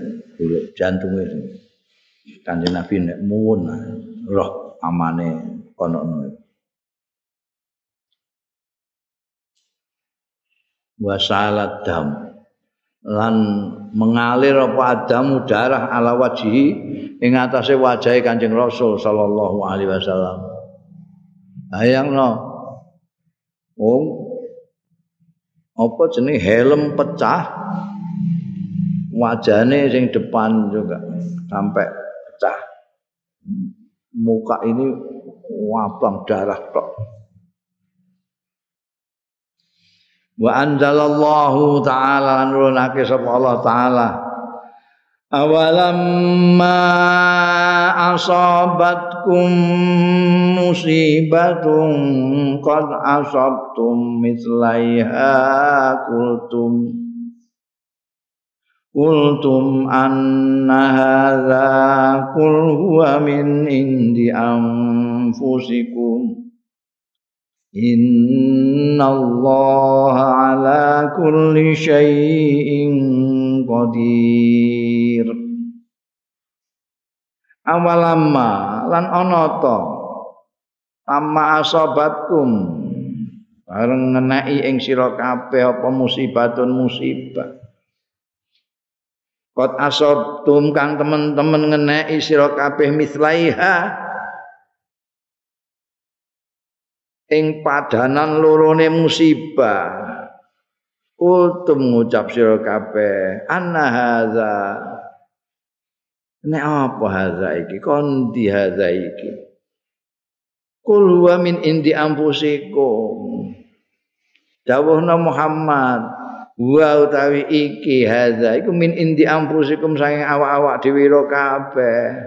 jantungnya kanjeng Nabi nek muwun roh amane kono wasalat dam lan mengalir apa adamu darah ala wajhi ing atase wajahe Kanjeng Rasul sallallahu alaihi wasallam. Ayangno. Wong apa jeneng helm pecah wajahnya sing depan juga sampai pecah muka ini wabang darah tok wa anzalallahu ta'ala nurunake sapa Allah taala. Awalam ma asabatkum musibatun qad asabtum mislaiha kultum Qultum anna hadza qul huwa min indi anfusikum Inna Allah ala kulli syai'in qadir. Awalamma lan ta amma asabatkum bareng ngeneki ing sira kabeh apa musibatun musibah Kot asobtum kang temen-temen ngeneki sira kabeh mislaiha ing padanan lorone musibah. Kultum ngucap sira kabeh anna hadza Nek apa hadza iki? Kondi hadza iki? Kul huwa min indi anfusikum. Dawuhna Muhammad wa utawi iki hadza iku min indi ampusikum saking awak-awak dhewe kabeh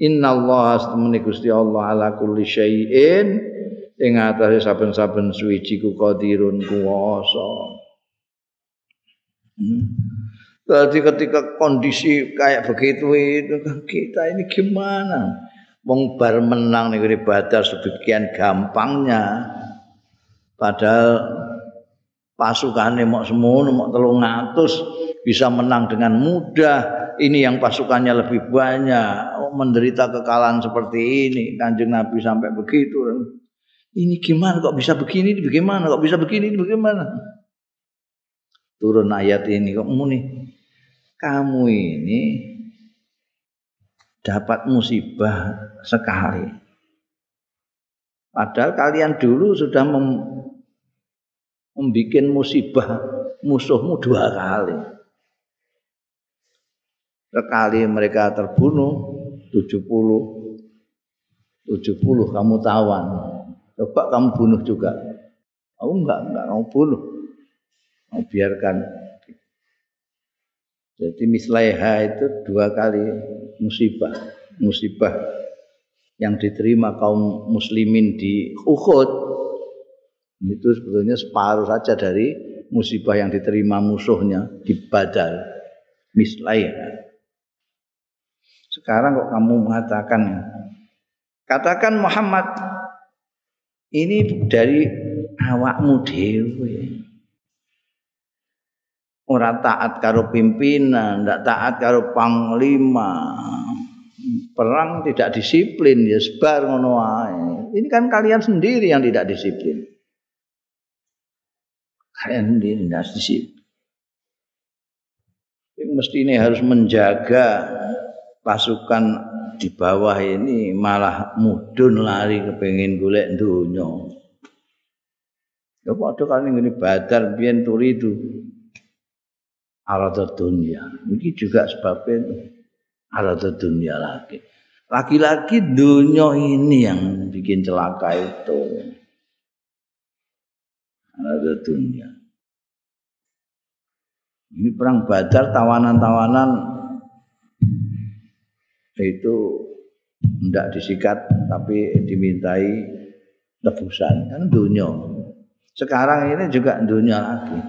innallaha astamani Gusti Allah ala kulli syai'in ing atase saben-saben suwiji ku qadirun kuwasa hmm. Jadi ketika kondisi kayak begitu itu kita ini gimana? Wong bar menang nih ibadah sebegian gampangnya. Padahal pasukane mok semono mok 300 bisa menang dengan mudah ini yang pasukannya lebih banyak oh, menderita kekalahan seperti ini kanjeng Nabi sampai begitu ini gimana? Kok bisa begini? Ini bagaimana? Kok bisa begini? Ini bagaimana? Turun ayat ini kok muni. Kamu ini dapat musibah sekali. Padahal kalian dulu sudah mem membuat musibah musuhmu dua kali. Sekali mereka terbunuh 70 70 kamu tawan. Coba kamu bunuh juga. Aku enggak, enggak kamu bunuh. Kamu biarkan. Jadi mislaiha itu dua kali musibah. Musibah yang diterima kaum muslimin di Uhud itu sebetulnya separuh saja dari musibah yang diterima musuhnya di badal mislai sekarang kok kamu mengatakan katakan Muhammad ini dari awakmu dewi. Ora taat karo pimpinan ndak taat karo panglima. Perang tidak disiplin ya sebar ngono ini kan kalian sendiri yang tidak disiplin. Kalian di sih mesti ini harus menjaga pasukan di bawah ini malah mudun lari kepengen golek dunya ya padha kan ngene badar biyen turi itu arada dunia ini juga sebabnya arada dunia lagi. Laki-laki dunia ini yang bikin celaka itu. Ada dunia. Ini perang Badar tawanan-tawanan itu tidak disikat tapi dimintai tebusan kan dunia. Sekarang ini juga dunia lagi.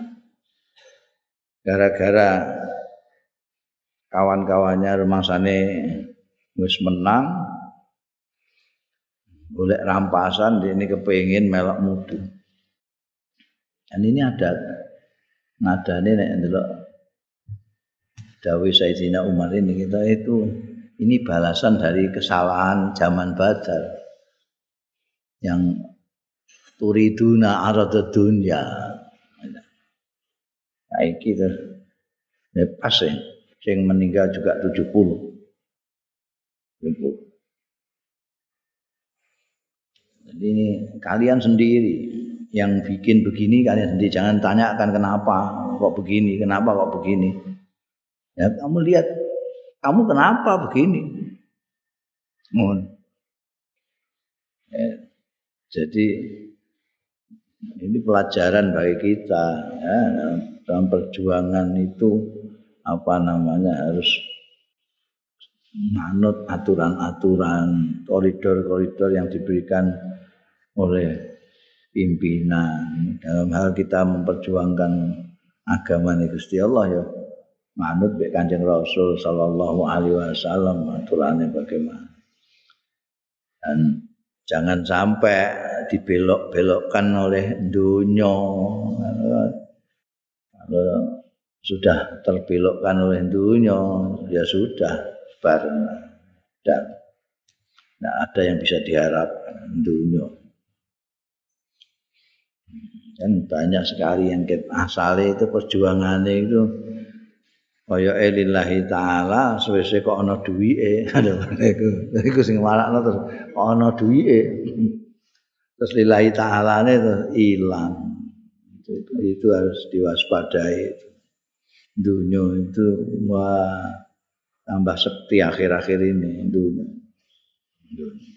Gara-gara kawan-kawannya rumah sana wis menang boleh rampasan ini kepingin melok mudu. Dan ini ada nadane nek ndelok Dawi Sayyidina Umar ini kita itu ini balasan dari kesalahan zaman Badar yang turiduna arada dunya. Nah, iki to. Ya pas ya. Sing meninggal juga 70. 70. Jadi ini kalian sendiri yang bikin begini kalian sendiri jangan tanyakan kenapa kok begini kenapa kok begini ya kamu lihat kamu kenapa begini? Mohon. Ya, jadi ini pelajaran bagi kita ya, dalam perjuangan itu apa namanya harus manut aturan-aturan koridor-koridor yang diberikan oleh pimpinan. Dalam hal kita memperjuangkan agama Gusti Allah ya manut be Kanjeng Rasul sallallahu alaihi wasallam aturane bagaimana. Dan jangan sampai dibelok-belokkan oleh dunia. Kalau sudah terbelokkan oleh dunia, ya sudah bar dan tidak ada yang bisa diharapkan dunia. Dan banyak sekali yang asalnya itu perjuangannya itu kaya lillahi taala suwe-suwe kok ana duwike. Aduh iku iku sing marakno terus kok ana duwike. Terus lillahi taala ne terus ilang. Itu, itu harus diwaspadai dunia itu wah tambah sekti akhir-akhir ini dunia. dunia.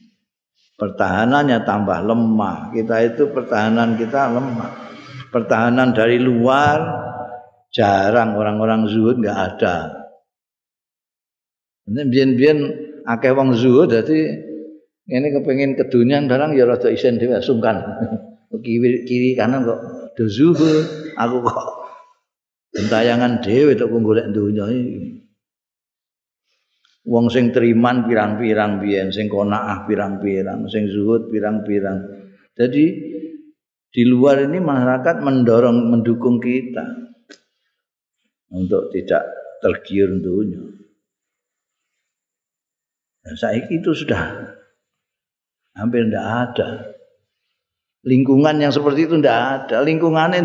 Pertahanannya tambah lemah. Kita itu pertahanan kita lemah. Pertahanan dari luar jarang orang-orang zuhud nggak ada. Ini bian-bian akeh wong zuhud jadi ini kepengen kedunian barang ya rada isen dhewe sungkan. kiri kiri kanan kok do zuhud, aku kok entayangan dhewe tok golek dunya iki. Wong sing teriman pirang-pirang biyen, sing konaah pirang-pirang, sing zuhud pirang-pirang. Jadi di luar ini masyarakat mendorong mendukung kita untuk tidak tergiur dunia. Dan saya itu sudah hampir tidak ada. Lingkungan yang seperti itu tidak ada. Lingkungannya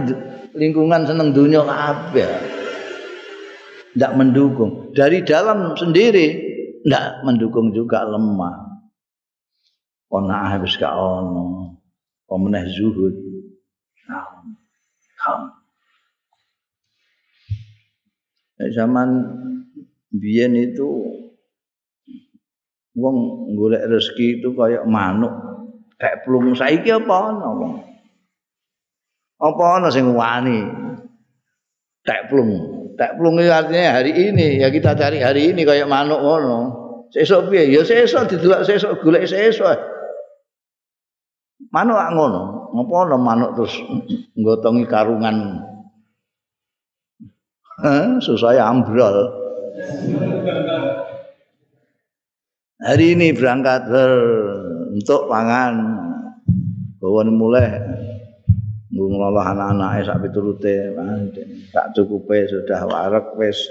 lingkungan seneng dunia apa? Tidak mendukung. Dari dalam sendiri tidak mendukung juga lemah. Kona habis gak ono. Pemenah zuhud. Nah, zaman biyen itu wong golek rezeki itu kayak manuk kayak plung saiki apa ana wong? Apa ana sing wani? Tek plung tek plung itu artinya hari ini ya kita cari hari ini kayak manuk ngono. Sesuk piye? Ya sesuk didelok sesuk golek sesuk manuk ngono. Apa ana manuk terus nggotongi karungan susah ambrol. Hari ini berangkat ber, untuk pangan. Bawa mulai. Ngelola anak-anak sak piturute. Tak cukup sudah warak wis.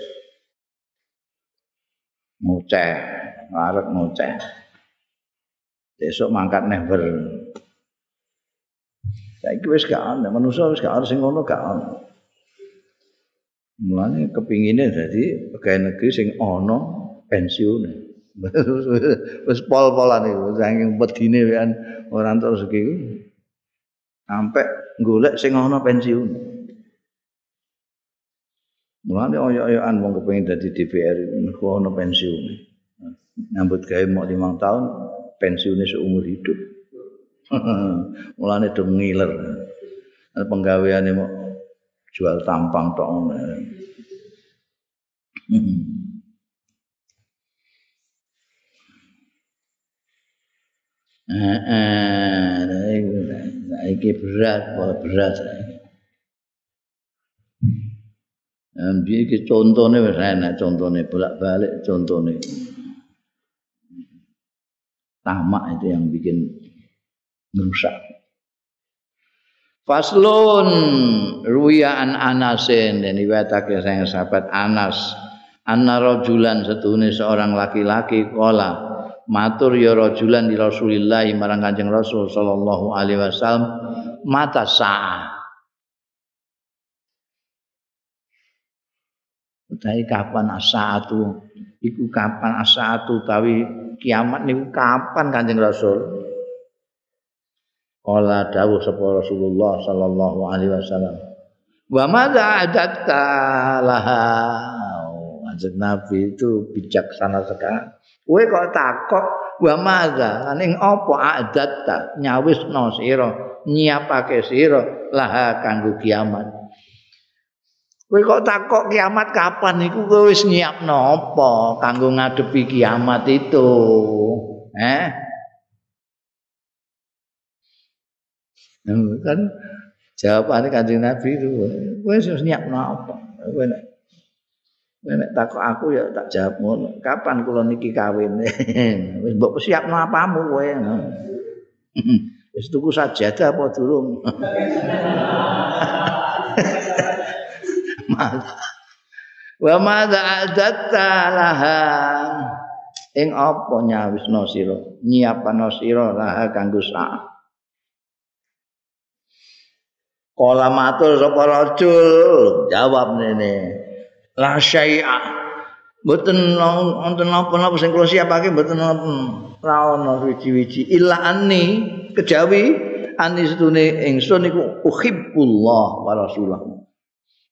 Ngoceh warak ngoceh. Besok mangkat wis gak ana manusa wis gak ana sing ngono ana Mulane kepingine dadi pegawai negeri sing ana pensiun. Wis pol-polan iku saking pedine kan ora entuk rezeki. Sampai golek sing ana pensiun. Mulane oyok-oyokan wong kepengin dadi DPR mergo ana pensiun. Nyambut gawe mau 5 tahun pensiunnya seumur hidup. Mulane do ngiler. Penggaweane mau jual tampang tok ngono. Eh, eh iki berat, pola berat. Ambil iki contohnya wis enak contohnya bolak-balik contohnya. Tamak itu yang bikin merusak. Faslun ruya an Anasin dan riwayatake sayang sahabat Anas. Anna rajulan setune seorang laki-laki kala matur ya rajulan di Rasulillah marang Kanjeng Rasul sallallahu alaihi wasallam mata sa'ah Utai kapan asatu iku kapan asatu tawi kiamat niku kapan Kanjeng Rasul Kala dawuh sapa Rasulullah sallallahu alaihi wasallam. Wa madza adatta laha. Anjing Nabi itu bijaksana sekali. Kowe kok takok wa madza ning apa adatta nyawisno sira nyiapake sira laha kanggo kiamat. Kowe kok takok kiamat kapan iku kowe wis nyiapno apa kanggo ngadepi kiamat itu? Eh? Kan jawabannya kanjeng Nabi itu harus nyiap apa Nek takok aku ya tak jawab ngono. Kapan kula niki kawin? Wis mbok siapno apamu kowe. Wis tuku sajadah apa durung? Wa madza adatta laha ing apa nyawisna sira nyiapana sira laha kanggo sak Kala matur sapa rajul? Jawab nene la syai'a. Mboten wonten napa-napa sing kula siapake mboten ora ana wiji-wiji. Illa anni kejawi ani setune ingsun iku uhibbullah wa rasulah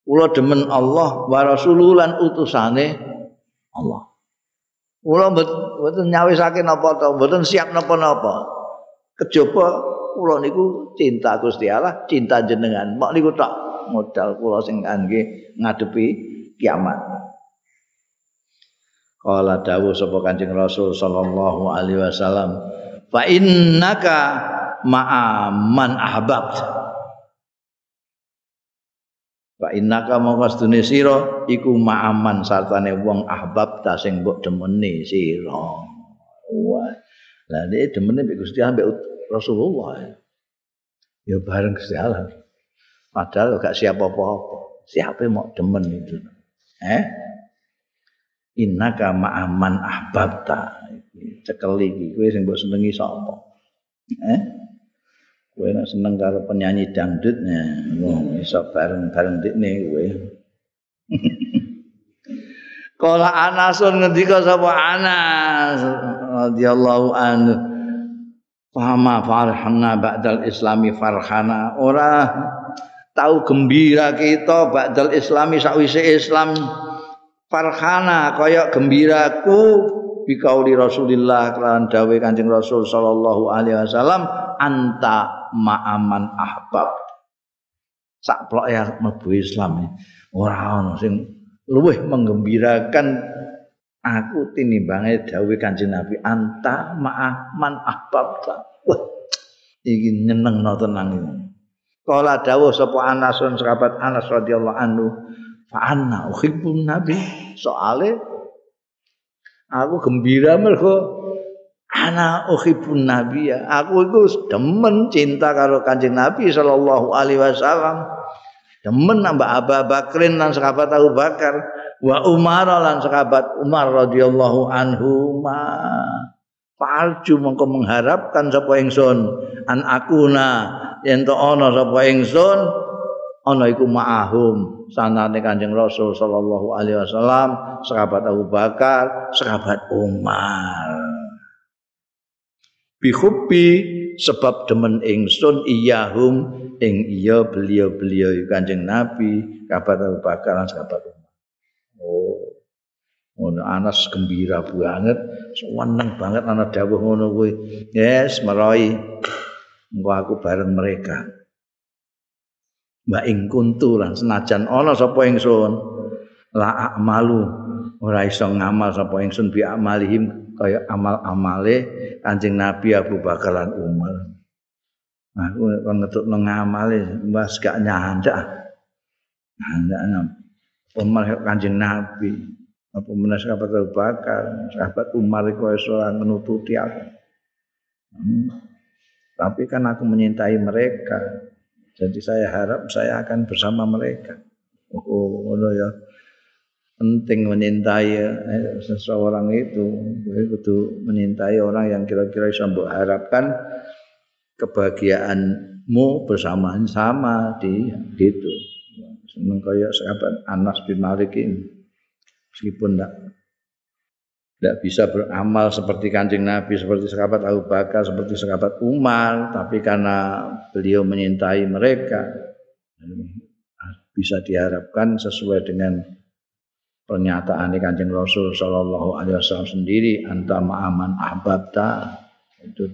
kula demen Allah wa rasuluh lan utusane Allah. Kula mboten nyawisake napa to mboten siap napa-napa. Kejaba kula niku cinta Gusti Allah, cinta jenengan. Mak niku tak modal kula sing kangge ngadepi kiamat. Kala dawuh sapa Kanjeng Rasul sallallahu alaihi wasallam, "Fa innaka ma'a man ahbabt." Fa innaka mongko sedune sira iku ma'aman sartane wong ahbab ta sing mbok demeni sira. Wah. Lah nek demene mbek Gusti Allah Rasulullah. Ya bareng Gusti Allah. Padahal gak siap apa-apa. Siapa mau demen itu. Eh? Innaka ma'aman ahbabta. Cekel iki kowe sing mbok senengi sapa? Eh? Kowe nek seneng karo penyanyi dangdutnya, wong iso bareng-bareng dikne kowe. Kala Anasun ngendika sapa Anas radhiyallahu anhu Fama farhana ba'dal islami farhana. Ora tahu gembira kita ba'dal islami sakwise Islam. Farhana kaya gembiraku bikauli Rasulillah kelan dawe Kanjeng Rasul sallallahu alaihi wasallam anta ma'aman ahbab. Sak plok ya mlebu Islam ora ana sing luwih menggembirakan aku tinimbange dawuh Kanjeng Nabi anta ma'ah man ahbabta. Wah, iki nyenengno tenang iki. Kala dawuh sapa Anasun sahabat Anas radhiyallahu anhu, fa anna uhibbun nabi. Soale aku gembira mergo ana uhibbun nabi ya. Aku itu demen cinta karo Kanjeng Nabi sallallahu alaihi wasallam. Demen nambah Abu Bakrin dan sahabat Abu Bakar wa Umar lan sahabat Umar radhiyallahu anhu ma Falju mongko mengharapkan sapa ingsun an akuna yen to ana sapa ingsun ana iku ma'ahum sanane Kanjeng Rasul sallallahu alaihi wasallam sahabat Abu Bakar sahabat Umar. Bihubbi sebab demen ingsun iyahum ing iya beliau-beliau Kanjeng Nabi sahabat Abu Bakar sahabat Umar Oh. Ngono Anas gembira banget, seneng banget ana dawuh ngono kuwi. Yes, meroy. Engko aku bareng mereka. Mbak ing kuntu lan senajan ana sapa ingsun la amalu ora iso ngamal sapa ingsun bi amalihim kaya amal-amale Kanjeng Nabi Abu Bakar lan Umar. Aku kon ngetukno ngamale mbas gak nyandak. Nyandak Umar kanjeng Nabi. Apa menas sahabat Abu Bakar sahabat Umar itu seorang menututi aku. Hmm. tapi kan aku menyintai mereka jadi saya harap saya akan bersama mereka. Oh, oh ya. Penting menyintai eh, seseorang itu. Itu menyintai orang yang kira-kira bisa harapkan kebahagiaanmu bersama sama di gitu seneng kaya sahabat Anas bin Malik ini meskipun tidak tidak bisa beramal seperti kancing Nabi, seperti sahabat Abu Bakar, seperti sahabat Umar, tapi karena beliau menyintai mereka, bisa diharapkan sesuai dengan pernyataan kancing Rasul Shallallahu Alaihi Wasallam sendiri, antama aman ahbabta itu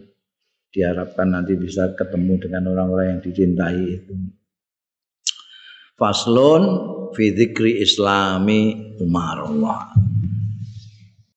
diharapkan nanti bisa ketemu dengan orang-orang yang dicintai itu. Faslun fi dzikri islami Umar Allah.